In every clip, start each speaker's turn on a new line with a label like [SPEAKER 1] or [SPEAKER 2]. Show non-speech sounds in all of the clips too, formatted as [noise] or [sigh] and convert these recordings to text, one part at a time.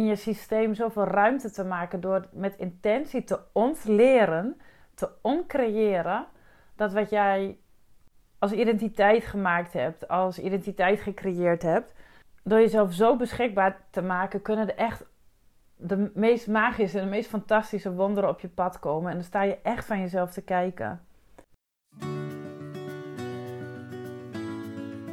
[SPEAKER 1] in je systeem zoveel ruimte te maken door met intentie te ontleren, te oncreëren, dat wat jij als identiteit gemaakt hebt, als identiteit gecreëerd hebt, door jezelf zo beschikbaar te maken, kunnen er echt de meest magische en de meest fantastische wonderen op je pad komen. En dan sta je echt van jezelf te kijken.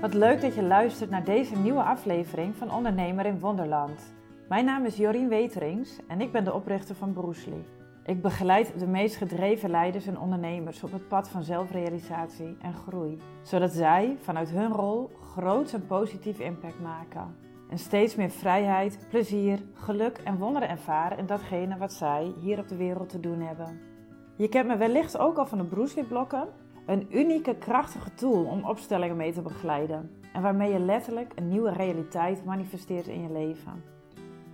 [SPEAKER 1] Wat leuk dat je luistert naar deze nieuwe aflevering van Ondernemer in Wonderland. Mijn naam is Jorien Weterings en ik ben de oprichter van Broesli. Ik begeleid de meest gedreven leiders en ondernemers op het pad van zelfrealisatie en groei, zodat zij vanuit hun rol groots en positief impact maken. En steeds meer vrijheid, plezier, geluk en wonderen ervaren in datgene wat zij hier op de wereld te doen hebben. Je kent me wellicht ook al van de Broesli-blokken, een unieke, krachtige tool om opstellingen mee te begeleiden en waarmee je letterlijk een nieuwe realiteit manifesteert in je leven.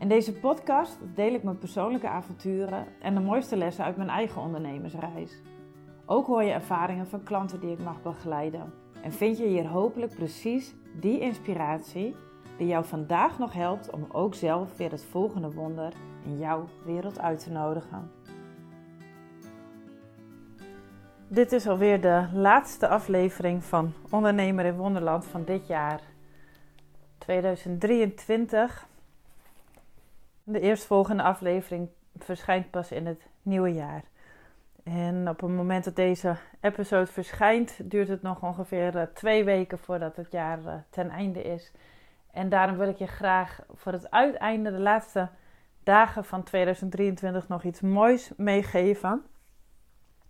[SPEAKER 1] In deze podcast deel ik mijn persoonlijke avonturen en de mooiste lessen uit mijn eigen ondernemersreis. Ook hoor je ervaringen van klanten die ik mag begeleiden. En vind je hier hopelijk precies die inspiratie die jou vandaag nog helpt om ook zelf weer het volgende wonder in jouw wereld uit te nodigen. Dit is alweer de laatste aflevering van Ondernemer in Wonderland van dit jaar 2023. De eerstvolgende aflevering verschijnt pas in het nieuwe jaar. En op het moment dat deze episode verschijnt, duurt het nog ongeveer uh, twee weken voordat het jaar uh, ten einde is. En daarom wil ik je graag voor het uiteinde, de laatste dagen van 2023, nog iets moois meegeven.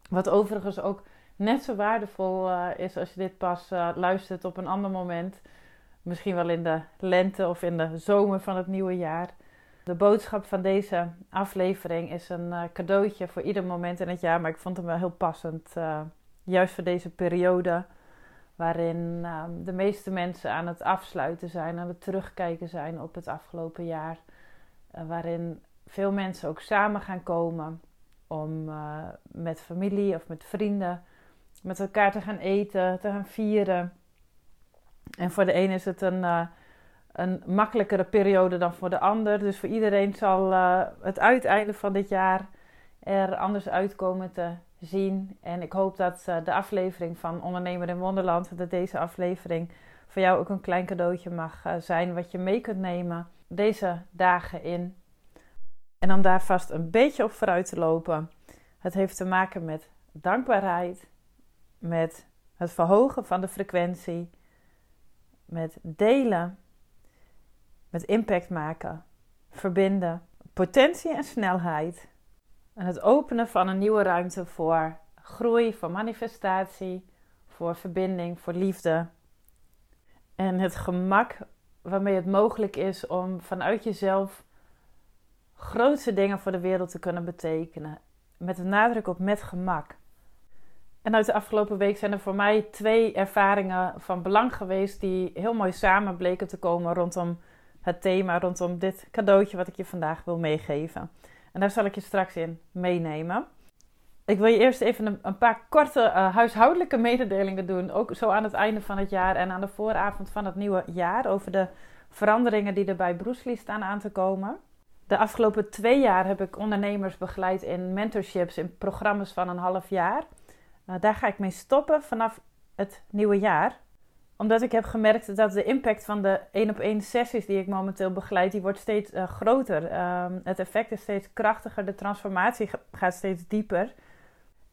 [SPEAKER 1] Wat overigens ook net zo waardevol uh, is als je dit pas luistert op een ander moment. Misschien wel in de lente of in de zomer van het nieuwe jaar. De boodschap van deze aflevering is een uh, cadeautje voor ieder moment in het jaar, maar ik vond hem wel heel passend. Uh, juist voor deze periode, waarin uh, de meeste mensen aan het afsluiten zijn, aan het terugkijken zijn op het afgelopen jaar. Eh, waarin veel mensen ook samen gaan komen om met familie of met vrienden met elkaar te gaan eten, te gaan vieren. En voor de een is het een een makkelijkere periode dan voor de ander. Dus voor iedereen zal uh, het uiteinde van dit jaar er anders uitkomen te zien. En ik hoop dat uh, de aflevering van Ondernemer in Wonderland, dat deze aflevering voor jou ook een klein cadeautje mag uh, zijn wat je mee kunt nemen deze dagen in. En om daar vast een beetje op vooruit te lopen. Het heeft te maken met dankbaarheid, met het verhogen van de frequentie, met delen met impact maken, verbinden, potentie en snelheid. En het openen van een nieuwe ruimte voor groei, voor manifestatie, voor verbinding, voor liefde. En het gemak waarmee het mogelijk is om vanuit jezelf grootste dingen voor de wereld te kunnen betekenen. Met een nadruk op met gemak. En uit de afgelopen week zijn er voor mij twee ervaringen van belang geweest die heel mooi samen bleken te komen rondom het thema rondom dit cadeautje wat ik je vandaag wil meegeven. En daar zal ik je straks in meenemen. Ik wil je eerst even een, paar korte uh, huishoudelijke mededelingen doen. Ook zo aan het einde van het jaar en aan de vooravond van het nieuwe jaar. Over de veranderingen die er bij Broesli staan aan te komen. De afgelopen twee jaar heb ik ondernemers begeleid in mentorships, in programma's van een half jaar. Uh, daar ga ik mee stoppen vanaf het nieuwe jaar omdat ik heb gemerkt dat de impact van de één op één sessies die ik momenteel begeleid, die wordt steeds uh, groter. Um, het effect is steeds krachtiger, de transformatie gaat steeds dieper.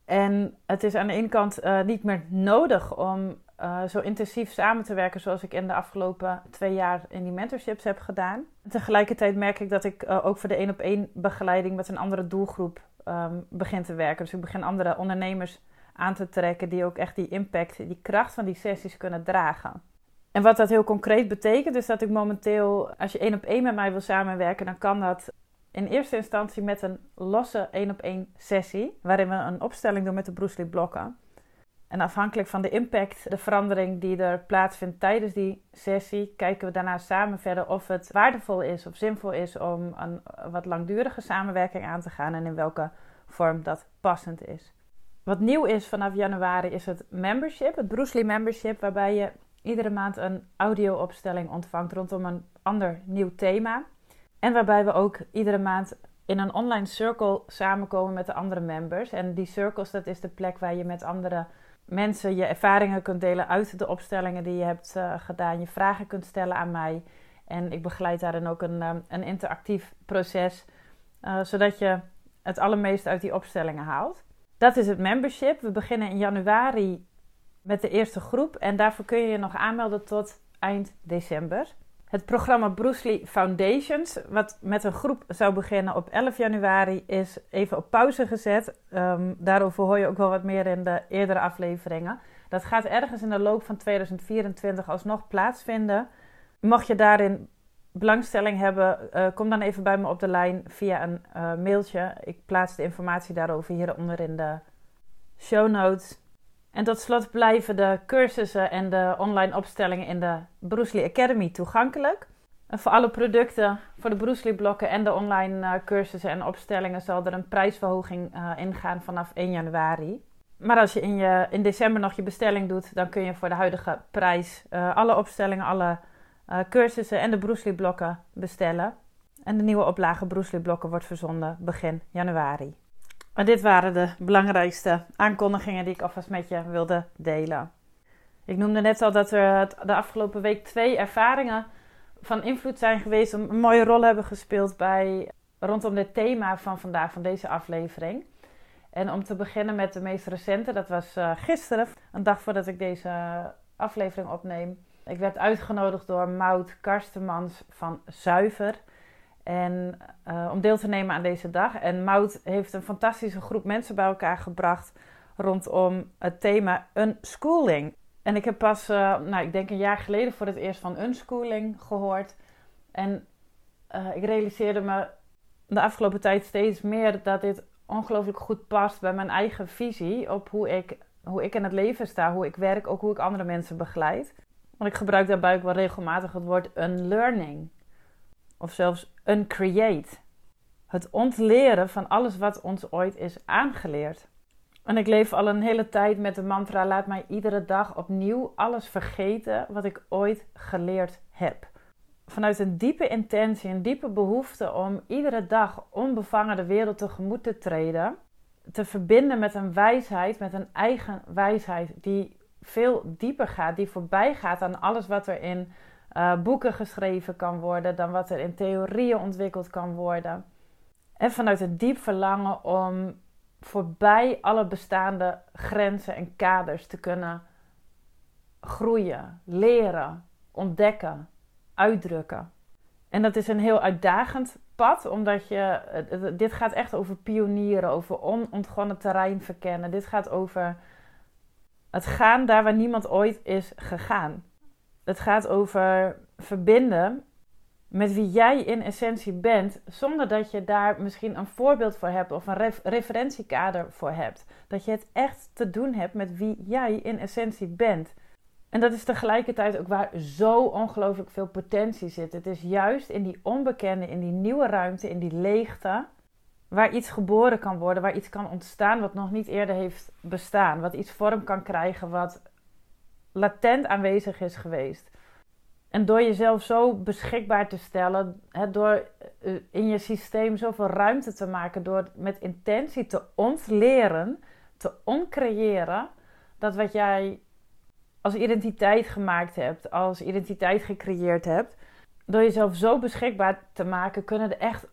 [SPEAKER 1] En het is aan de ene kant uh, niet meer nodig om uh, zo intensief samen te werken zoals ik in de afgelopen twee jaar in die mentorships heb gedaan. Tegelijkertijd merk ik dat ik ook voor de één op één begeleiding met een andere doelgroep um, begin te werken. Dus ik begin andere ondernemers aan te trekken die ook echt die impact, die kracht van die sessies kunnen dragen. En wat dat heel concreet betekent, is dat ik momenteel, als je één op één met mij wil samenwerken, dan kan dat in eerste instantie met een losse één op één sessie, waarin we een opstelling doen met de Bruce blokken. En afhankelijk van de impact, de verandering die er plaatsvindt tijdens die sessie, kijken we daarna samen verder of het waardevol is of zinvol is om een wat langdurige samenwerking aan te gaan en in welke vorm dat passend is. Wat nieuw is vanaf januari is het membership, het Bruce membership, waarbij je iedere maand een audio-opstelling ontvangt rondom een ander nieuw thema. En waarbij we ook iedere maand in een online circle samenkomen met de andere members. En die circles, dat is de plek waar je met andere mensen je ervaringen kunt delen uit de opstellingen die je hebt uh, gedaan. Je vragen kunt stellen aan mij. En ik begeleid daarin ook een, um, een interactief proces, uh, zodat je het allermeeste uit die opstellingen haalt. Dat is het membership. We beginnen in januari met de eerste groep en daarvoor kun je je nog aanmelden tot eind december. Het programma Bruce Lee Foundations, wat met een groep zou beginnen op 11 januari, is even op pauze gezet. Um, daarover hoor je ook wel wat meer in de eerdere afleveringen. Dat gaat ergens in de loop van 2024 alsnog plaatsvinden. Mocht je daarin belangstelling hebben, uh, kom dan even bij me op de lijn via een uh, mailtje. Ik plaats de informatie daarover hieronder in de show notes. En tot slot blijven de cursussen en de online opstellingen in de Bruce Lee Academy toegankelijk. En voor alle producten, voor de Bruce Lee blokken en de online uh, cursussen en opstellingen zal er een prijsverhoging ingaan vanaf 1 januari. Maar als je in, je in december nog je bestelling doet, dan kun je voor de huidige prijs alle opstellingen, alle cursussen en de Bruce blokken bestellen. En de nieuwe oplage Bruce blokken wordt verzonden begin januari. Maar dit waren de belangrijkste aankondigingen die ik alvast met je wilde delen. Ik noemde net al dat er de afgelopen week twee ervaringen van invloed zijn geweest, een mooie rol hebben gespeeld bij rondom dit thema van vandaag, van deze aflevering. En om te beginnen met de meest recente, dat was uh, gisteren, een dag voordat ik deze aflevering opneem. Ik werd uitgenodigd door Maud Karstenmans van Zuiver. En uh, om deel te nemen aan deze dag. En Mout heeft een fantastische groep mensen bij elkaar gebracht rondom het thema unschooling. En ik heb pas, uh, nou, ik denk een jaar geleden voor het eerst van unschooling gehoord. En uh, ik realiseerde me de afgelopen tijd steeds meer dat dit ongelooflijk goed past bij mijn eigen visie op hoe ik, hoe ik in het leven sta, hoe ik werk, ook hoe ik andere mensen begeleid. Want ik gebruik daarbij ook wel regelmatig het woord unlearning of zelfs uncreate. Het ontleren van alles wat ons ooit is aangeleerd. En ik leef al een hele tijd met de mantra: laat mij iedere dag opnieuw alles vergeten wat ik ooit geleerd heb. Vanuit een diepe intentie, een diepe behoefte om iedere dag onbevangen de wereld tegemoet te treden, te verbinden met een wijsheid, met een eigen wijsheid die veel dieper gaat, die voorbij gaat aan alles wat er in uh, boeken geschreven kan worden, dan wat er in theorieën ontwikkeld kan worden. En vanuit het diep verlangen om voorbij alle bestaande grenzen en kaders te kunnen groeien, leren, ontdekken, uitdrukken. En dat is een heel uitdagend pad, omdat je, dit gaat echt over pionieren, over onontgonnen terrein verkennen. Dit gaat over het gaan daar waar niemand ooit is gegaan. Het gaat over verbinden met wie jij in essentie bent, zonder dat je daar misschien een voorbeeld voor hebt of een referentiekader voor hebt. Dat je het echt te doen hebt met wie jij in essentie bent. En dat is tegelijkertijd ook waar zo ongelooflijk veel potentie zit. Het is juist in die onbekende, in die nieuwe ruimte, in die leegte, waar iets geboren kan worden, waar iets kan ontstaan wat nog niet eerder heeft bestaan. Wat iets vorm kan krijgen, wat latent aanwezig is geweest. En door jezelf zo beschikbaar te stellen, door eh, in je systeem zoveel ruimte te maken, door met intentie te ontleren, te oncreëren, dat wat jij als identiteit gemaakt hebt, als identiteit gecreëerd hebt, door jezelf zo beschikbaar te maken, kunnen er echt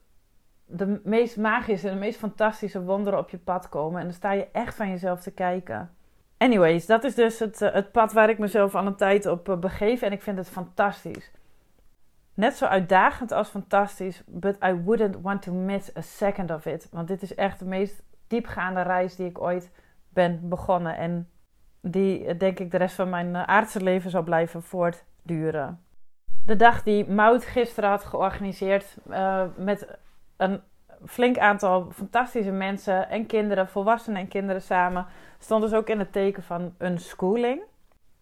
[SPEAKER 1] de meest magische en de meest fantastische wonderen op je pad komen. En dan sta je echt van jezelf te kijken. Anyways, dat is dus het, eh, het pad waar ik mezelf al een tijd op eh, begeef en ik vind het fantastisch. Net zo uitdagend als fantastisch, but I wouldn't want to miss a second of it. Want dit is echt de meest diepgaande reis die ik ooit ben begonnen en die eh, denk ik de rest van mijn aardse leven zal blijven voortduren. De dag die Mout gisteren had georganiseerd uh, met een flink aantal fantastische mensen en kinderen, volwassenen en kinderen samen, stond dus ook in het teken van een schooling.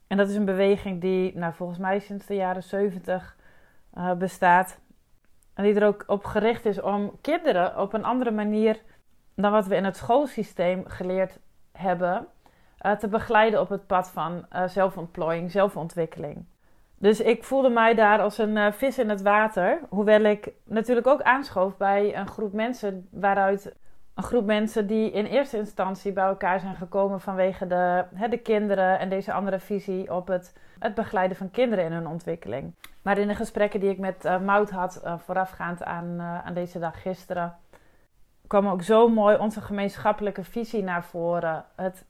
[SPEAKER 1] En dat is een beweging die nou, volgens mij sinds de jaren 70 uh, eh, bestaat. En die er ook op gericht is om kinderen op een andere manier dan wat we in het schoolsysteem geleerd hebben, uh, te begeleiden op het pad van uh, zelfontplooiing, zelfontwikkeling. Dus ik voelde mij daar als een uh, vis in het water. Hoewel ik natuurlijk ook aanschoof bij een groep mensen waaruit een groep mensen die in eerste instantie bij elkaar zijn gekomen vanwege de, hè, de kinderen en deze andere visie op het, het begeleiden van kinderen in hun ontwikkeling. Maar in de gesprekken die ik met uh, Mout had uh, voorafgaand aan, aan deze dag gisteren, kwam ook zo mooi onze gemeenschappelijke visie naar voren. Het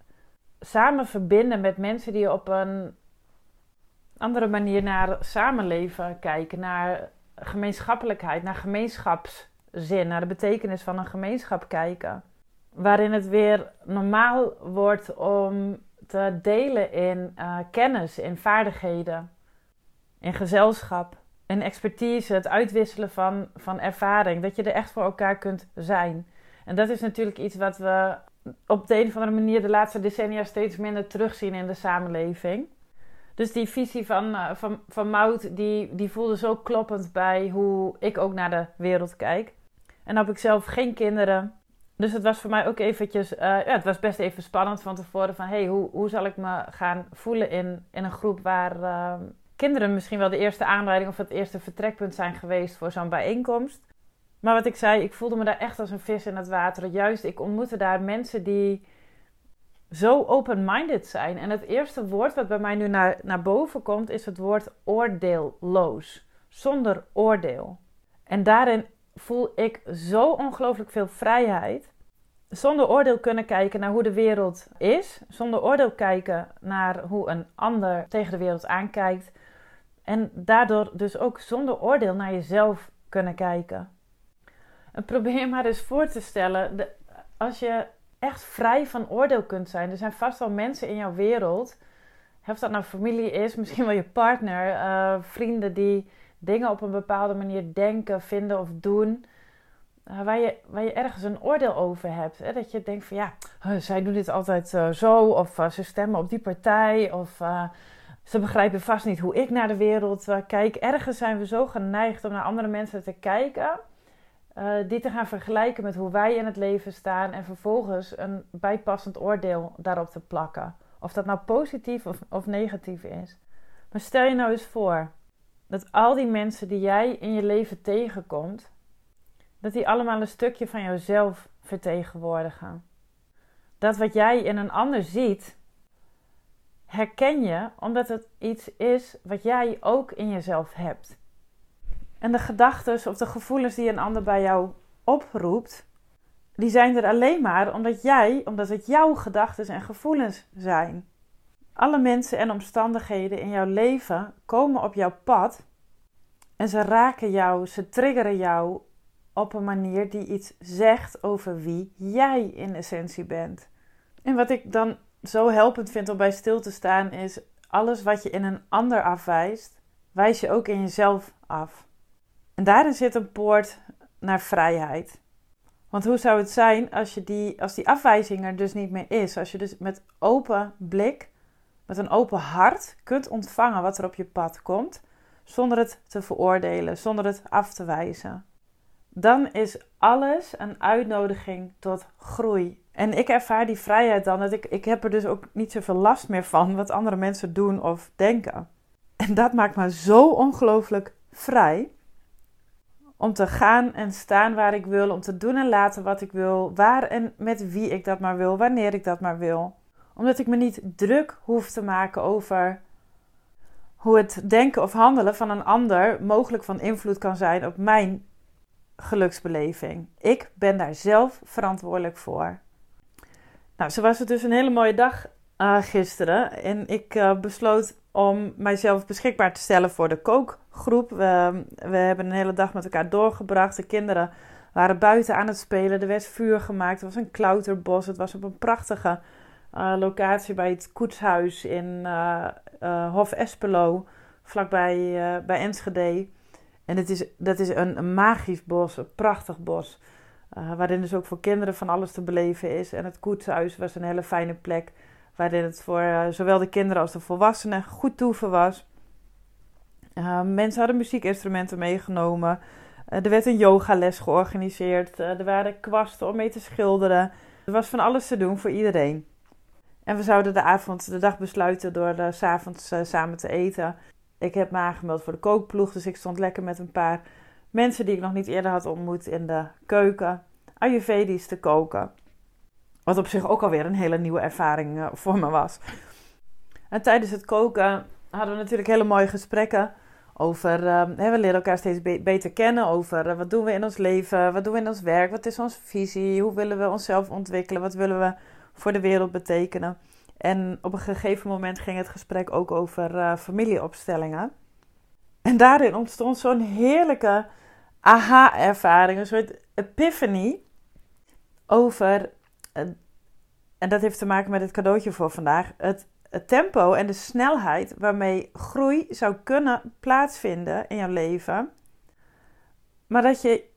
[SPEAKER 1] samen verbinden met mensen die op een andere manier naar samenleven kijken, naar gemeenschappelijkheid, naar gemeenschapszin, naar de betekenis van een gemeenschap kijken. Waarin het weer normaal wordt om te delen in uh, kennis, in vaardigheden, in gezelschap, in expertise, het uitwisselen van, van ervaring. Dat je er echt voor elkaar kunt zijn. En dat is natuurlijk iets wat we op de een of andere manier de laatste decennia steeds minder terugzien in de samenleving. Dus die visie van, uh, van, van Mout, die, die voelde zo kloppend bij hoe ik ook naar de wereld kijk. En dan heb ik zelf geen kinderen. Dus het was voor mij ook eventjes, uh, ja, het was best even spannend van tevoren van, hey, hoe, hoe zal ik me gaan voelen in, in een groep waar uh, kinderen misschien wel de eerste aanleiding of het eerste vertrekpunt zijn geweest voor zo'n bijeenkomst. Maar wat ik zei, ik voelde me daar echt als een vis in het water. Juist, ik ontmoette daar mensen die zo open-minded zijn. En het eerste woord wat bij mij nu naar, naar boven komt, is het woord oordeelloos. Zonder oordeel. En daarin voel ik zo ongelooflijk veel vrijheid. Zonder oordeel kunnen kijken naar hoe de wereld is. Zonder oordeel kijken naar hoe een ander tegen de wereld aankijkt. En daardoor dus ook zonder oordeel naar jezelf kunnen kijken. En probeer maar eens voor te stellen, de, als je echt vrij van oordeel kunt zijn. Er zijn vast wel mensen in jouw wereld, of dat nou familie is, misschien wel je partner, uh, vrienden die dingen op een bepaalde manier denken, vinden of doen. Uh, waar, je, waar je ergens een oordeel over hebt. Hè? Dat je denkt van ja, zij doen dit altijd uh, zo. Of ze stemmen op die partij. Of ze begrijpen vast niet hoe ik naar de wereld kijk. Ergens zijn we zo geneigd om naar andere mensen te kijken uh, die te gaan vergelijken met hoe wij in het leven staan en vervolgens een bijpassend oordeel daarop te plakken. Of dat nou positief of, of negatief is. Maar stel je nou eens voor dat al die mensen die jij in je leven tegenkomt, dat die allemaal een stukje van jouzelf vertegenwoordigen. Dat wat jij in een ander ziet, herken je omdat het iets is wat jij ook in jezelf hebt. En de gedachten of de gevoelens die een ander bij jou oproept, die zijn er alleen maar omdat jij, omdat het jouw gedachten en gevoelens zijn. Alle mensen en omstandigheden in jouw leven komen op jouw pad en ze raken jou, ze triggeren jou op een manier die iets zegt over wie jij in essentie bent. En wat ik dan zo helpend vind om bij stil te staan is alles wat je in een ander afwijst, wijs je ook in jezelf af. En daarin zit een poort naar vrijheid. Want hoe zou het zijn als, je die, als die afwijzing er dus niet meer is? Als je dus met open blik, met een open hart kunt ontvangen wat er op je pad komt, zonder het te veroordelen, zonder het af te wijzen. Dan is alles een uitnodiging tot groei. En ik ervaar die vrijheid dan, dat ik, ik heb er dus ook niet zoveel last meer van wat andere mensen doen of denken. En dat maakt me zo ongelooflijk vrij om te gaan en staan waar ik wil, om te doen en laten wat ik wil, waar en met wie ik dat maar wil, wanneer ik dat maar wil. Omdat ik me niet druk hoef te maken over hoe het denken of handelen van een ander mogelijk van invloed kan zijn op mijn geluksbeleving. Ik ben daar zelf verantwoordelijk voor. Nou, zo was het dus een hele mooie dag uh, gisteren. En ik uh, besloot om mijzelf beschikbaar te stellen voor de kookgroep. We, we hebben een hele dag met elkaar doorgebracht. De kinderen waren buiten aan het spelen. Er werd vuur gemaakt. Het was een klauterbos. Het was op een prachtige uh, locatie bij het koetshuis in uh, uh, Hof Espelo, vlakbij bij Enschede. En het is, dat is een, een magisch bos, een prachtig bos. waarin dus ook voor kinderen van alles te beleven is. En het koetshuis was een hele fijne plek waarin het voor uh, zowel de kinderen als de volwassenen goed toeven was. Uh, mensen hadden muziekinstrumenten meegenomen. Uh, er werd een yogales georganiseerd. er waren kwasten om mee te schilderen. Er was van alles te doen voor iedereen. En we zouden de avond, de dag besluiten door s s'avonds samen te eten. Ik heb me aangemeld voor de kookploeg, dus ik stond lekker met een paar mensen die ik nog niet eerder had ontmoet in de keuken. Ayurvedisch te koken. Wat op zich ook alweer een hele nieuwe ervaring uh, voor me was. En tijdens het koken hadden we natuurlijk hele mooie gesprekken over. Uh, we leren elkaar steeds beter kennen over uh, wat doen we in ons leven, wat doen we in ons werk, wat is onze visie, hoe willen we onszelf ontwikkelen, wat willen we voor de wereld betekenen. En op een gegeven moment ging het gesprek ook over uh, familieopstellingen. En daarin ontstond zo'n heerlijke aha-ervaring, een soort epiphany over, en dat heeft te maken met het cadeautje voor vandaag, het, het tempo en de snelheid waarmee groei zou kunnen plaatsvinden in jouw leven. Maar dat je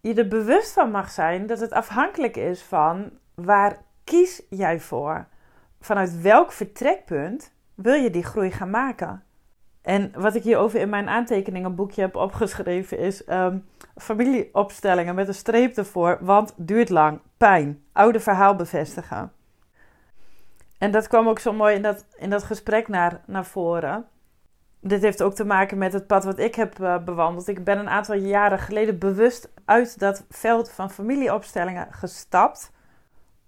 [SPEAKER 1] je er bewust van mag zijn dat het afhankelijk is van waar kies jij voor? Vanuit welk vertrekpunt wil je die groei gaan maken? En wat ik hierover in mijn aantekeningenboekje heb opgeschreven is um, familieopstellingen met een streep ervoor, want duurt lang, pijn, oude verhaal bevestigen. En dat kwam ook zo mooi in dat, in dat gesprek naar, naar voren. Dit heeft ook te maken met het pad wat ik heb uh, bewandeld. Ik ben een aantal jaren geleden bewust uit dat veld van familieopstellingen gestapt.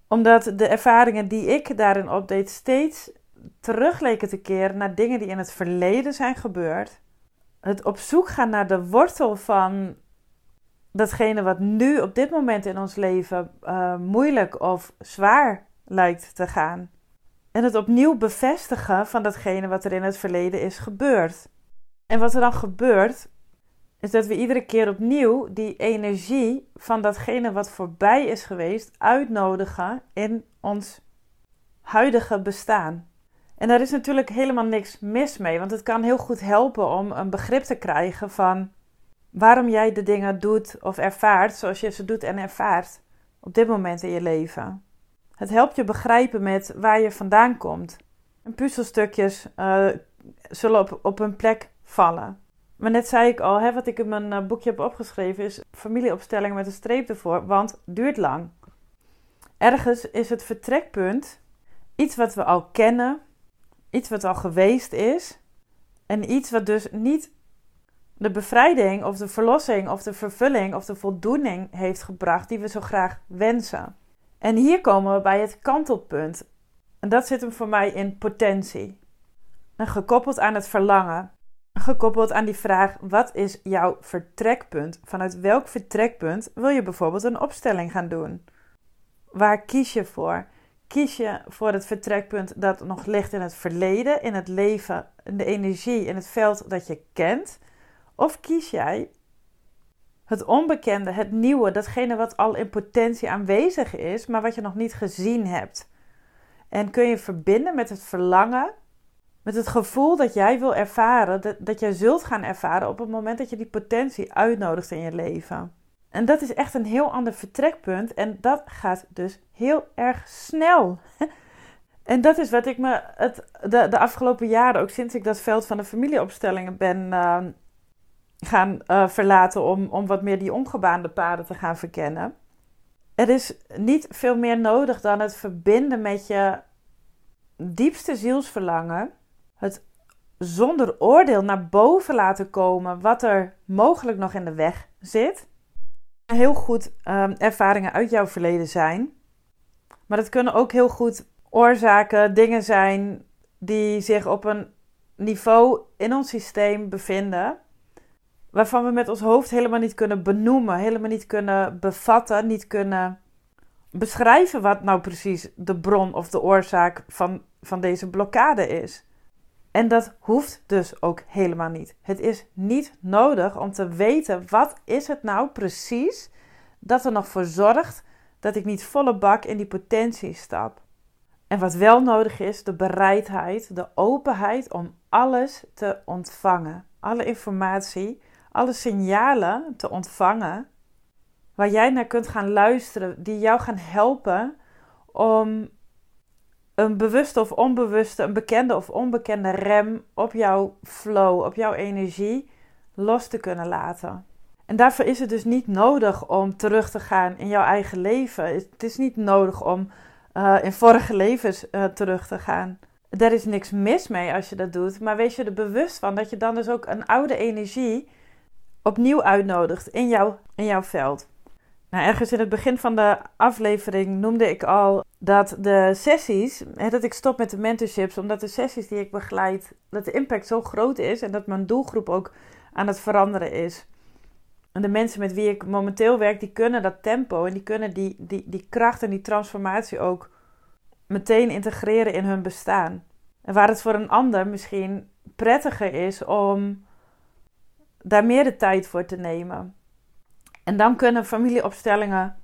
[SPEAKER 1] Omdat de ervaringen die ik daarin opdeed steeds terug leken te keren naar dingen die in het verleden zijn gebeurd. Het op zoek gaan naar de wortel van datgene wat nu op dit moment in ons leven uh, moeilijk of zwaar lijkt te gaan. En het opnieuw bevestigen van datgene wat er in het verleden is gebeurd. En wat er dan gebeurt, is dat we iedere keer opnieuw die energie van datgene wat voorbij is geweest uitnodigen in ons huidige bestaan. En daar is natuurlijk helemaal niks mis mee, want het kan heel goed helpen om een begrip te krijgen van waarom jij de dingen doet of ervaart zoals je ze doet en ervaart op dit moment in je leven. Het helpt je begrijpen met waar je vandaan komt. En puzzelstukjes uh, zullen op, op hun plek vallen. Maar net zei ik al, hè, wat ik in mijn uh, boekje heb opgeschreven is familieopstelling met een streep ervoor, want duurt lang. Ergens is het vertrekpunt iets wat we al kennen, iets wat al geweest is en iets wat dus niet de bevrijding of de verlossing of de vervulling of de voldoening heeft gebracht die we zo graag wensen. En hier komen we bij het kantelpunt. En dat zit hem voor mij in potentie. En gekoppeld aan het verlangen. Gekoppeld aan die vraag: wat is jouw vertrekpunt? Vanuit welk vertrekpunt wil je bijvoorbeeld een opstelling gaan doen? Waar kies je voor? Kies je voor het vertrekpunt dat nog ligt in het verleden, in het leven, in de energie, in het veld dat je kent? Of kies jij het onbekende, het nieuwe, datgene wat al in potentie aanwezig is, maar wat je nog niet gezien hebt? En kun je verbinden met het verlangen, met het gevoel dat jij wil ervaren, dat, dat jij zult gaan ervaren op het moment dat je die potentie uitnodigt in je leven? En dat is echt een heel ander vertrekpunt. En dat gaat dus heel erg snel. [laughs] En dat is wat ik me het, de, de afgelopen jaren, ook sinds ik dat veld van de familieopstellingen ben uh, gaan uh, verlaten om, om wat meer die ongebaande paden te gaan verkennen. Er is niet veel meer nodig dan het verbinden met je diepste zielsverlangen. Het zonder oordeel naar boven laten komen wat er mogelijk nog in de weg zit heel goed um, ervaringen uit jouw verleden zijn. Maar het kunnen ook heel goed oorzaken, dingen zijn die zich op een niveau in ons systeem bevinden. Waarvan we met ons hoofd helemaal niet kunnen benoemen, helemaal niet kunnen bevatten, niet kunnen beschrijven wat nou precies de bron of de oorzaak van, van deze blokkade is. En dat hoeft dus ook helemaal niet. Het is niet nodig om te weten wat is het nou precies dat er nog voor zorgt dat ik niet volle bak in die potentie stap. En wat wel nodig is, de bereidheid, de openheid om alles te ontvangen. Alle informatie, alle signalen te ontvangen waar jij naar kunt gaan luisteren, die jou gaan helpen om een bewuste of onbewuste, een bekende of onbekende rem op jouw flow, op jouw energie los te kunnen laten. En daarvoor is het dus niet nodig om terug te gaan in jouw eigen leven. Het is niet nodig om uh, in vorige levens uh, terug te gaan. er is niks mis mee als je dat doet, maar wees je er bewust van dat je dan dus ook een oude energie opnieuw uitnodigt in, jou, in jouw veld. Nou, ergens in het begin van de aflevering noemde ik al dat de sessies, dat ik stop met de mentorships, omdat de sessies die ik begeleid, dat de impact zo groot is en dat mijn doelgroep ook aan het veranderen is. En de mensen met wie ik momenteel werk, die kunnen dat tempo en die kunnen die, die, die kracht en die transformatie ook meteen integreren in hun bestaan. En waar het voor een ander misschien prettiger is om daar meer de tijd voor te nemen. En dan kunnen familieopstellingen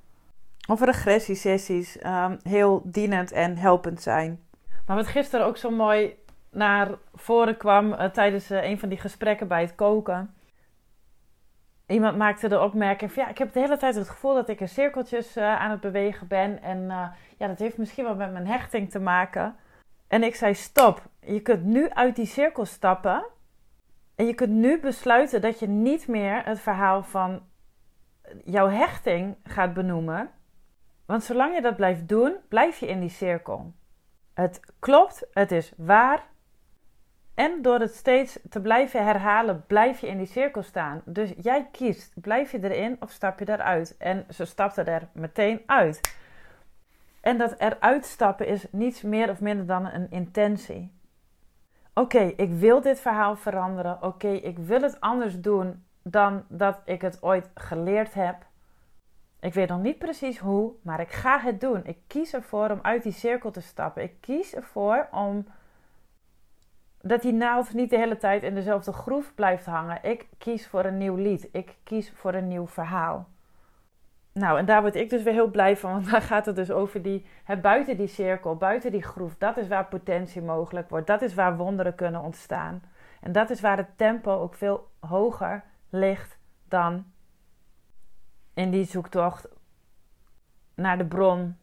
[SPEAKER 1] of regressiesessies um, heel dienend en helpend zijn. Maar wat gisteren ook zo mooi naar voren kwam uh, tijdens uh, een van die gesprekken bij het koken. Iemand maakte de opmerking van ja, ik heb de hele tijd het gevoel dat ik in cirkeltjes uh, aan het bewegen ben. En ja, dat heeft misschien wel met mijn hechting te maken. En ik zei stop, je kunt nu uit die cirkel stappen. En je kunt nu besluiten dat je niet meer het verhaal van jouw hechting gaat benoemen. Want zolang je dat blijft doen, blijf je in die cirkel. Het klopt, het is waar. En door het steeds te blijven herhalen, blijf je in die cirkel staan. Dus jij kiest, blijf je erin of stap je eruit? En ze stapte er meteen uit. En dat eruit stappen is niets meer of minder dan een intentie. Oké, ik wil dit verhaal veranderen. Oké, ik wil het anders doen dan dat ik het ooit geleerd heb. Ik weet nog niet precies hoe, maar ik ga het doen. Ik kies ervoor om uit die cirkel te stappen. Ik kies ervoor om dat die naald niet de hele tijd in dezelfde groef blijft hangen. Ik kies voor een nieuw lied. Ik kies voor een nieuw verhaal. Nou, en daar word ik dus weer heel blij van, want daar gaat het dus over die, buiten die cirkel, buiten die groef. Dat is waar potentie mogelijk wordt. Dat is waar wonderen kunnen ontstaan. En dat is waar het tempo ook veel hoger ligt dan in die zoektocht naar de bron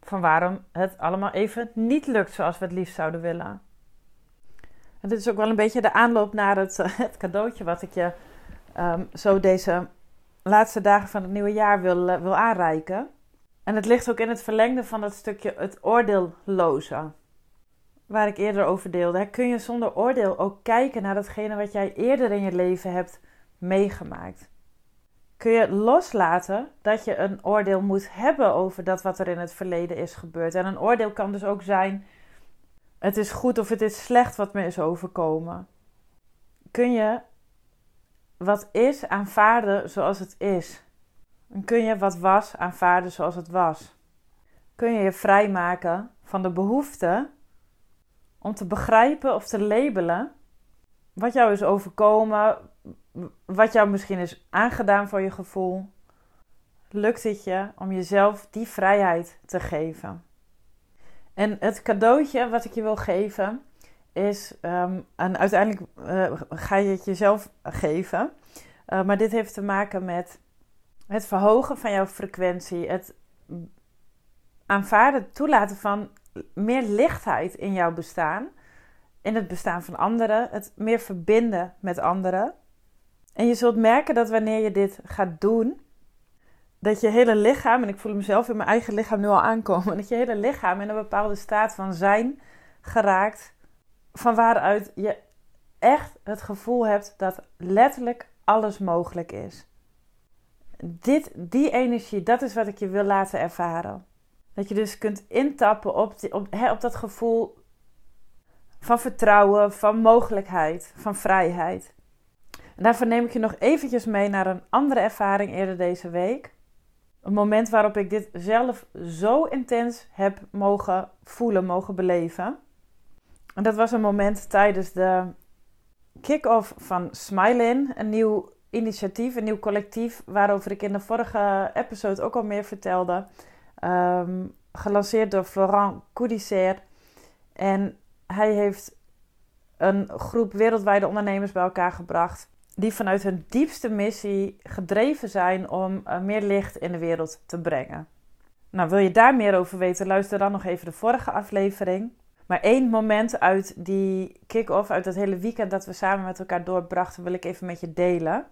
[SPEAKER 1] van waarom het allemaal even niet lukt zoals we het liefst zouden willen. En dit is ook wel een beetje de aanloop naar het, het cadeautje wat ik je ehm, zo deze laatste dagen van het nieuwe jaar wil, uh, wil aanreiken. En het ligt ook in het verlengde van dat stukje het oordeelloze. Waar ik eerder over deelde. Kun je zonder oordeel ook kijken naar datgene wat jij eerder in je leven hebt meegemaakt? Kun je loslaten dat je een oordeel moet hebben over dat wat er in het verleden is gebeurd? En een oordeel kan dus ook zijn: het is goed of het is slecht wat me is overkomen. Kun je wat is aanvaarden zoals het is? Kun je wat was aanvaarden zoals het was? Kun je je vrijmaken van de behoefte om te begrijpen of te labelen wat jou is overkomen, wat jou misschien is aangedaan voor je gevoel, lukt het je om jezelf die vrijheid te geven. En het cadeautje wat ik je wil geven is, um, en uiteindelijk uh, ga je het jezelf geven, uh, maar dit heeft te maken met het verhogen van jouw frequentie, het aanvaarden, toelaten van meer lichtheid in jouw bestaan, in het bestaan van anderen, het meer verbinden met anderen. En je zult merken dat wanneer je dit gaat doen, dat je hele lichaam, en ik voel mezelf in mijn eigen lichaam nu al aankomen, [laughs] dat je hele lichaam in een bepaalde staat van zijn geraakt, van waaruit je echt het gevoel hebt dat letterlijk alles mogelijk is. Dit, die energie, dat is wat ik je wil laten ervaren. Dat je dus kunt intappen op, die, op, op dat gevoel van vertrouwen, van mogelijkheid, van vrijheid. En daarvoor neem ik je nog eventjes mee naar een andere ervaring eerder deze week. Een moment waarop ik dit zelf zo intens heb mogen voelen, mogen beleven. En dat was een moment tijdens de kick-off van Smile een nieuw initiatief, een nieuw collectief, waarover ik in de vorige episode ook al meer vertelde. Um, gelanceerd door Florent Coudisser. En hij heeft een groep wereldwijde ondernemers bij elkaar gebracht die vanuit hun diepste missie gedreven zijn om uh, meer licht in de wereld te brengen. Nou, wil je daar meer over weten, luister dan nog even de vorige aflevering. Maar één moment uit die kick-off, uit dat hele weekend dat we samen met elkaar doorbrachten, wil ik even met je delen.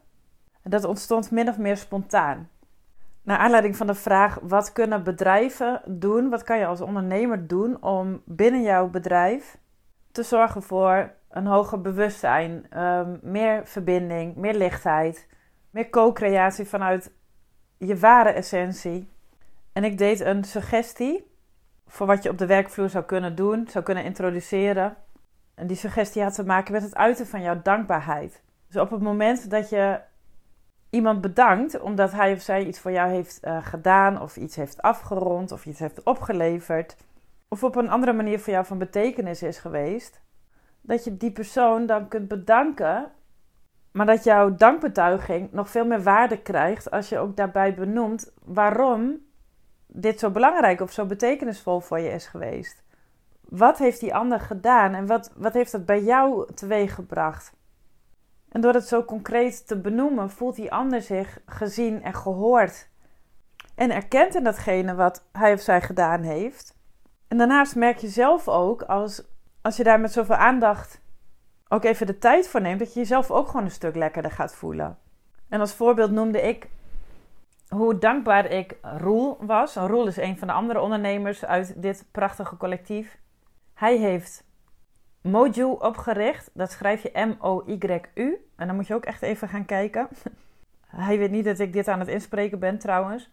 [SPEAKER 1] En dat ontstond min of meer spontaan. Naar aanleiding van de vraag: wat kunnen bedrijven doen? Wat kan je als ondernemer doen om binnen jouw bedrijf te zorgen voor een hoger bewustzijn, ehm, meer verbinding, meer lichtheid, meer co-creatie vanuit je ware essentie. En ik deed een suggestie voor wat je op de werkvloer zou kunnen doen, zou kunnen introduceren. En die suggestie had te maken met het uiten van jouw dankbaarheid. Dus op het moment dat je iemand bedankt omdat hij of zij iets voor jou heeft uh, gedaan, of iets heeft afgerond, of iets heeft opgeleverd, of op een andere manier voor jou van betekenis is geweest, dat je die persoon dan kunt bedanken, maar dat jouw dankbetuiging nog veel meer waarde krijgt als je ook daarbij benoemt waarom dit zo belangrijk of zo betekenisvol voor je is geweest. Wat heeft die ander gedaan en wat, wat heeft dat bij jou teweeggebracht? En door het zo concreet te benoemen, voelt die ander zich gezien en gehoord. En erkent in datgene wat hij of zij gedaan heeft. En daarnaast merk je zelf ook, als, als je daar met zoveel aandacht ook even de tijd voor neemt, dat je jezelf ook gewoon een stuk lekkerder gaat voelen. En als voorbeeld noemde ik hoe dankbaar ik Roel was. Roel is een van de andere ondernemers uit dit prachtige collectief. Hij heeft Moju opgericht. Dat schrijf je M-O-Y-U. En dan moet je ook echt even gaan kijken. [laughs] Hij weet niet dat ik dit aan het inspreken ben trouwens.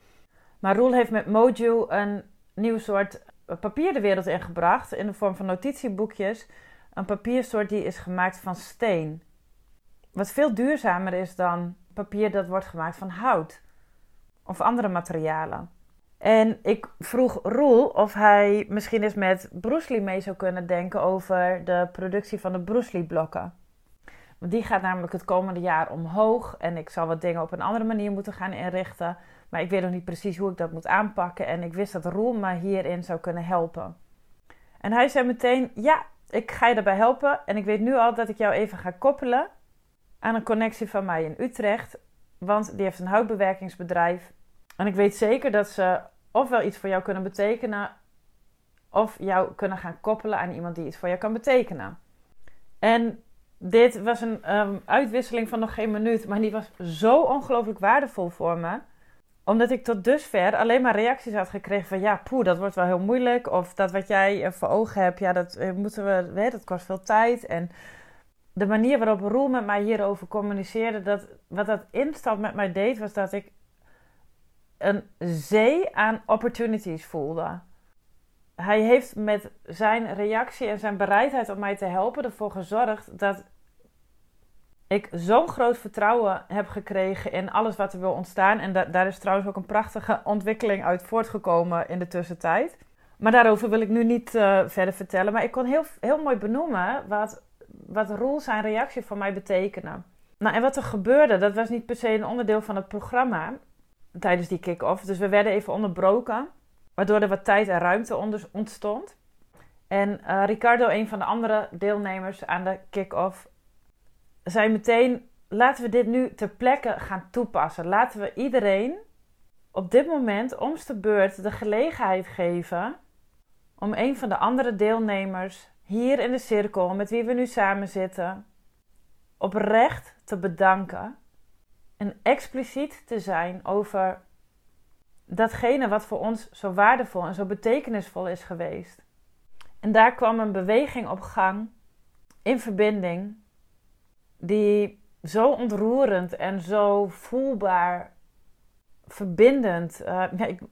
[SPEAKER 1] Maar Roel heeft met Moju een nieuw soort papier de wereld ingebracht. In de vorm van notitieboekjes. Een papiersoort die is gemaakt van steen. Wat veel duurzamer is dan papier dat wordt gemaakt van hout. Of andere materialen. En ik vroeg Roel of hij misschien eens met Bruce Lee mee zou kunnen denken over de productie van de Bruce Lee blokken. Die gaat namelijk het komende jaar omhoog. En ik zal wat dingen op een andere manier moeten gaan inrichten. Maar ik weet nog niet precies hoe ik dat moet aanpakken. En ik wist dat Roel me hierin zou kunnen helpen. En hij zei meteen: Ja, ik ga je daarbij helpen. En ik weet nu al dat ik jou even ga koppelen aan een connectie van mij in Utrecht. Want die heeft een houtbewerkingsbedrijf. En ik weet zeker dat ze ofwel iets voor jou kunnen betekenen, of jou kunnen gaan koppelen aan iemand die iets voor jou kan betekenen. En dit was een ehm, uitwisseling van nog geen minuut, maar die was zo ongelooflijk waardevol voor me. Omdat ik tot dusver alleen maar reacties had gekregen van ja, poeh, dat wordt wel heel moeilijk. Of dat wat jij eh, voor ogen hebt, ja, dat eh, moeten we, weet, dat kost veel tijd. En de manier waarop Roel met mij hierover communiceerde, dat, wat dat instant met mij deed, was dat ik een zee aan opportunities voelde. Hij heeft met zijn reactie en zijn bereidheid om mij te helpen ervoor gezorgd dat ik zo'n groot vertrouwen heb gekregen in alles wat er wil ontstaan. En daar is trouwens ook een prachtige ontwikkeling uit voortgekomen in de tussentijd. Maar daarover wil ik nu niet uh, verder vertellen. Maar ik kon heel, heel mooi benoemen wat, wat Roel zijn reactie voor mij betekende. Nou, en wat er gebeurde, dat was niet per se een onderdeel van het programma tijdens die kick-off. Dus we werden even onderbroken, waardoor er wat tijd en ruimte ontstond. En uh, Ricardo, een van de andere deelnemers aan de kick-off, zei meteen: laten we dit nu ter plekke gaan toepassen. Laten we iedereen op dit moment omst de beurt de gelegenheid geven om een van de andere deelnemers hier in de cirkel met wie we nu samen zitten oprecht te bedanken en expliciet te zijn over datgene wat voor ons zo waardevol en zo betekenisvol is geweest. En daar kwam een beweging op gang in verbinding die zo ontroerend en zo voelbaar verbindend, uh,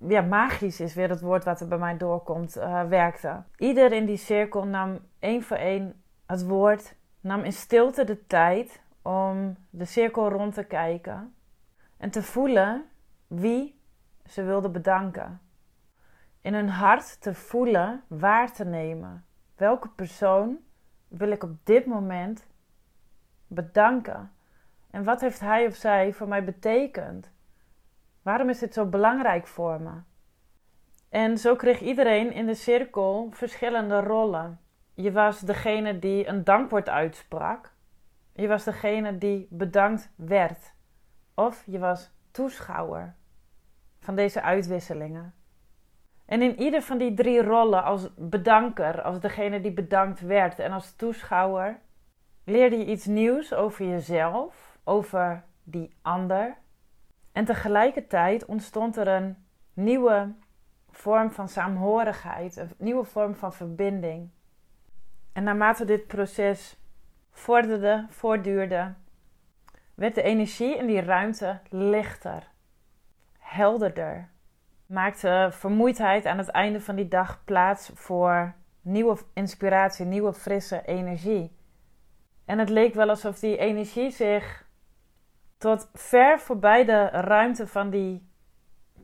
[SPEAKER 1] ja, magisch is weer het woord wat er bij mij doorkomt, uh, werkte. Ieder in die cirkel nam één voor één het woord, nam in stilte de tijd om de cirkel rond te kijken en te voelen wie ze wilden bedanken. In hun hart te voelen, waar te nemen. Welke persoon wil ik op dit moment bedanken? En wat heeft hij of zij voor mij betekend? Waarom is dit zo belangrijk voor me? En zo kreeg iedereen in de cirkel verschillende rollen. Je was degene die een dankwoord uitsprak. Je was degene die bedankt werd. Of je was toeschouwer van deze uitwisselingen. En in ieder van die drie rollen, als bedanker, als degene die bedankt werd en als toeschouwer, leerde je iets nieuws over jezelf, over die ander. En tegelijkertijd ontstond er een nieuwe vorm van saamhorigheid, een nieuwe vorm van verbinding. En naarmate dit proces vorderde, voortduurde, werd de energie in die ruimte lichter, helderder. Maakte vermoeidheid aan het einde van die dag plaats voor nieuwe inspiratie, nieuwe frisse energie. En het leek wel alsof die energie zich tot ver voorbij de ruimte van die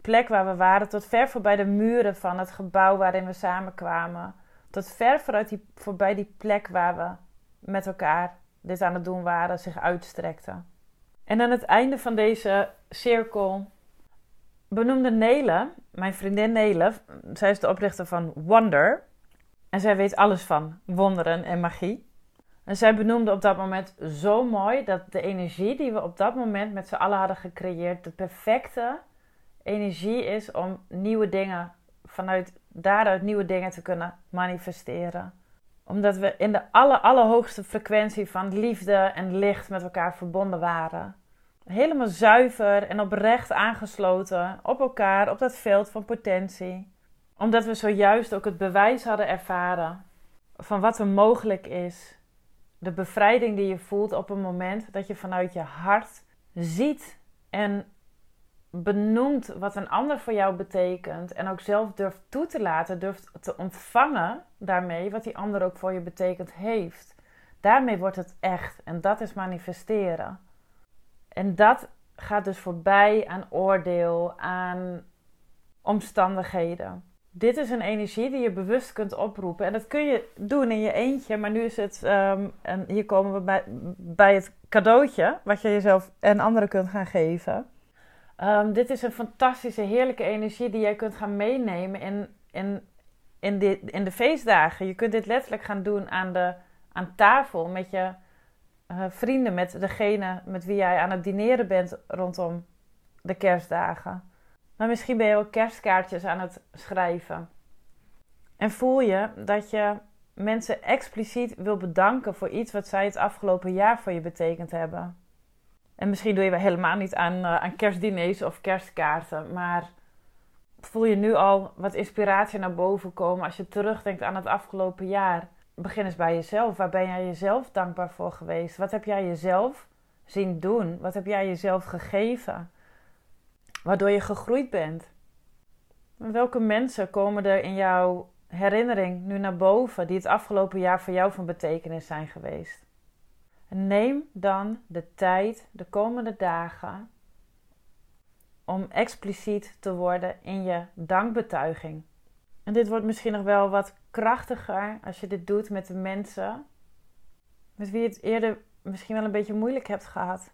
[SPEAKER 1] plek waar we waren, tot ver voorbij de muren van het gebouw waarin we samenkwamen, tot ver vooruit die, voorbij die plek waar we met elkaar dit aan het doen waren, zich uitstrekte. En aan het einde van deze cirkel benoemde Nele, mijn vriendin Nele, zij is de oprichter van Wonder. En zij weet alles van wonderen en magie. En zij benoemde op dat moment zo mooi dat de energie die we op dat moment met z'n allen hadden gecreëerd, de perfecte energie is om nieuwe dingen, vanuit daaruit nieuwe dingen te kunnen manifesteren. Omdat we in de aller, allerhoogste frequentie van liefde en licht met elkaar verbonden waren. Helemaal zuiver en oprecht aangesloten op elkaar, op dat veld van potentie. Omdat we zojuist ook het bewijs hadden ervaren van wat er mogelijk is. De bevrijding die je voelt op een moment dat je vanuit je hart ziet en benoemt wat een ander voor jou betekent. En ook zelf durft toe te laten, durft te ontvangen daarmee wat die ander ook voor je betekend heeft. Daarmee wordt het echt en dat is manifesteren. En dat gaat dus voorbij aan oordeel, aan omstandigheden. Dit is een energie die je bewust kunt oproepen. En dat kun je doen in je eentje. Maar nu is het, um, en hier komen we bij, bij het cadeautje, wat je jezelf en anderen kunt gaan geven. Um, dit is een fantastische, heerlijke energie die jij kunt gaan meenemen in, in, in, de, in de feestdagen. Je kunt dit letterlijk gaan doen aan, de, aan tafel met je uh, vrienden, met degene met wie jij aan het dineren bent rondom de kerstdagen. Maar misschien ben je ook kerstkaartjes aan het schrijven. En voel je dat je mensen expliciet wil bedanken voor iets wat zij het afgelopen jaar voor je betekend hebben. En misschien doe je wel helemaal niet aan, uh, aan kerstdiners of kerstkaarten, maar voel je nu al wat inspiratie naar boven komen als je terugdenkt aan het afgelopen jaar? Begin eens bij jezelf. Waar ben jij jezelf dankbaar voor geweest? Wat heb jij jezelf zien doen? Wat heb jij jezelf gegeven? Waardoor je gegroeid bent. welke mensen komen er in jouw herinnering nu naar boven die het afgelopen jaar voor jou van betekenis zijn geweest? Neem dan de tijd de komende dagen om expliciet te worden in je dankbetuiging. En dit wordt misschien nog wel wat krachtiger als je dit doet met de mensen met wie je het eerder misschien wel een beetje moeilijk hebt gehad.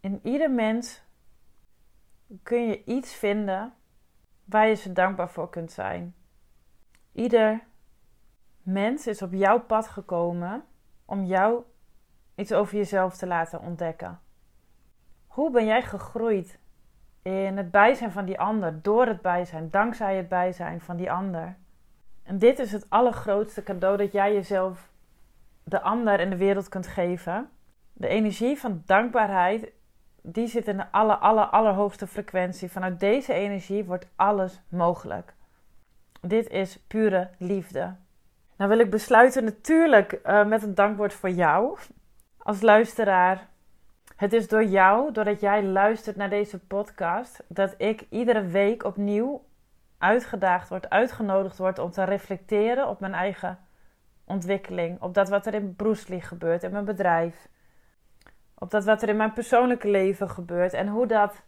[SPEAKER 1] In ieder mens kun je iets vinden waar je ze dankbaar voor kunt zijn. Ieder mens is op jouw pad gekomen om jou iets over jezelf te laten ontdekken. Hoe ben jij gegroeid in het bijzijn van die ander, door het bijzijn, dankzij het bijzijn van die ander? En dit is het allergrootste cadeau dat jij jezelf, de ander en de wereld kunt geven. De energie van dankbaarheid, die zit in de aller, aller, allerhoogste frequentie. Vanuit deze energie wordt alles mogelijk. Dit is pure liefde. Nou wil ik besluiten natuurlijk uh, met een dankwoord voor jou als luisteraar. Het is door jou, doordat jij luistert naar deze podcast, dat ik iedere week opnieuw uitgedaagd word, uitgenodigd word om te reflecteren op mijn eigen ontwikkeling. Op dat wat er in Bruce gebeurt, in mijn bedrijf. Op dat wat er in mijn persoonlijke leven gebeurt en hoe dat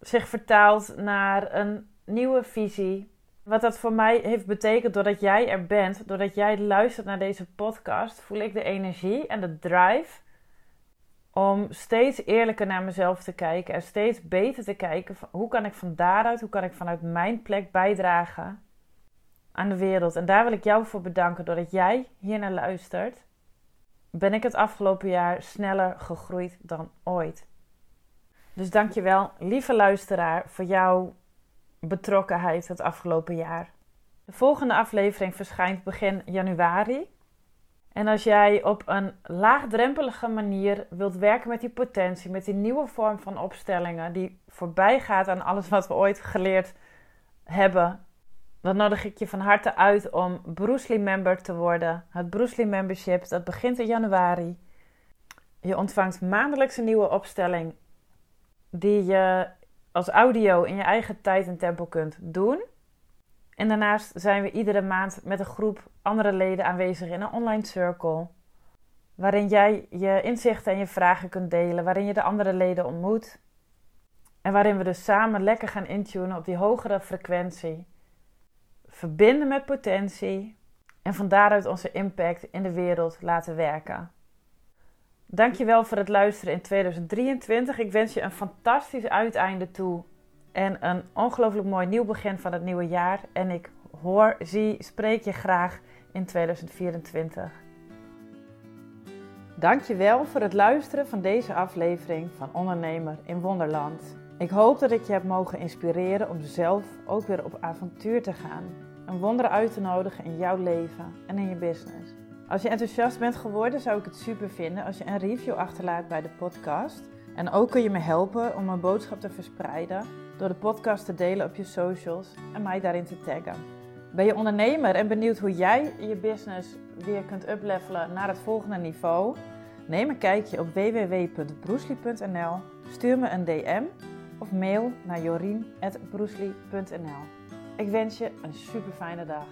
[SPEAKER 1] zich vertaalt naar een nieuwe visie, wat dat voor mij heeft betekend doordat jij er bent, doordat jij luistert naar deze podcast, voel ik de energie en de drive om steeds eerlijker naar mezelf te kijken en steeds beter te kijken hoe kan ik van daaruit, hoe kan ik vanuit mijn plek bijdragen aan de wereld. En daar wil ik jou voor bedanken doordat jij hier naar luistert. Ben ik het afgelopen jaar sneller gegroeid dan ooit. Dus dankjewel, lieve luisteraar, voor jouw betrokkenheid het afgelopen jaar. De volgende aflevering verschijnt begin januari. En als jij op een laagdrempelige manier wilt werken met die potentie, met die nieuwe vorm van opstellingen, die voorbij gaat aan alles wat we ooit geleerd hebben dan nodig ik je van harte uit om Bruce member te worden. Het Bruce membership, dat begint in januari. Je ontvangt maandelijks een nieuwe opstelling die je als audio in je eigen tijd en tempo kunt doen. En daarnaast zijn we iedere maand met een groep andere leden aanwezig in een online circle. Waarin jij je inzichten en je vragen kunt delen, waarin je de andere leden ontmoet. En waarin we dus samen lekker gaan intunen op die hogere frequentie. Verbinden met potentie en van daaruit onze impact in de wereld laten werken. Dankjewel voor het luisteren in 2023. Ik wens je een fantastisch uiteinde toe en een ongelooflijk mooi nieuw begin van het nieuwe jaar. En ik hoor, zie, spreek je graag in 2024. Dankjewel voor het luisteren van deze aflevering van Ondernemer in Wonderland. Ik hoop dat ik je heb mogen inspireren om zelf ook weer op avontuur te gaan. Een wonder uit te nodigen in jouw leven en in je business. Als je enthousiast bent geworden, zou ik het super vinden als je een review achterlaat bij de podcast. En ook kun je me helpen om mijn boodschap te verspreiden door de podcast te delen op je socials en mij daarin te taggen. Ben je ondernemer en benieuwd hoe jij je business weer kunt uplevelen naar het volgende niveau? Neem een kijkje op www.broesli.nl, stuur me een DM of mail naar jorien.broesli.nl. Ik wens je een super fijne dag.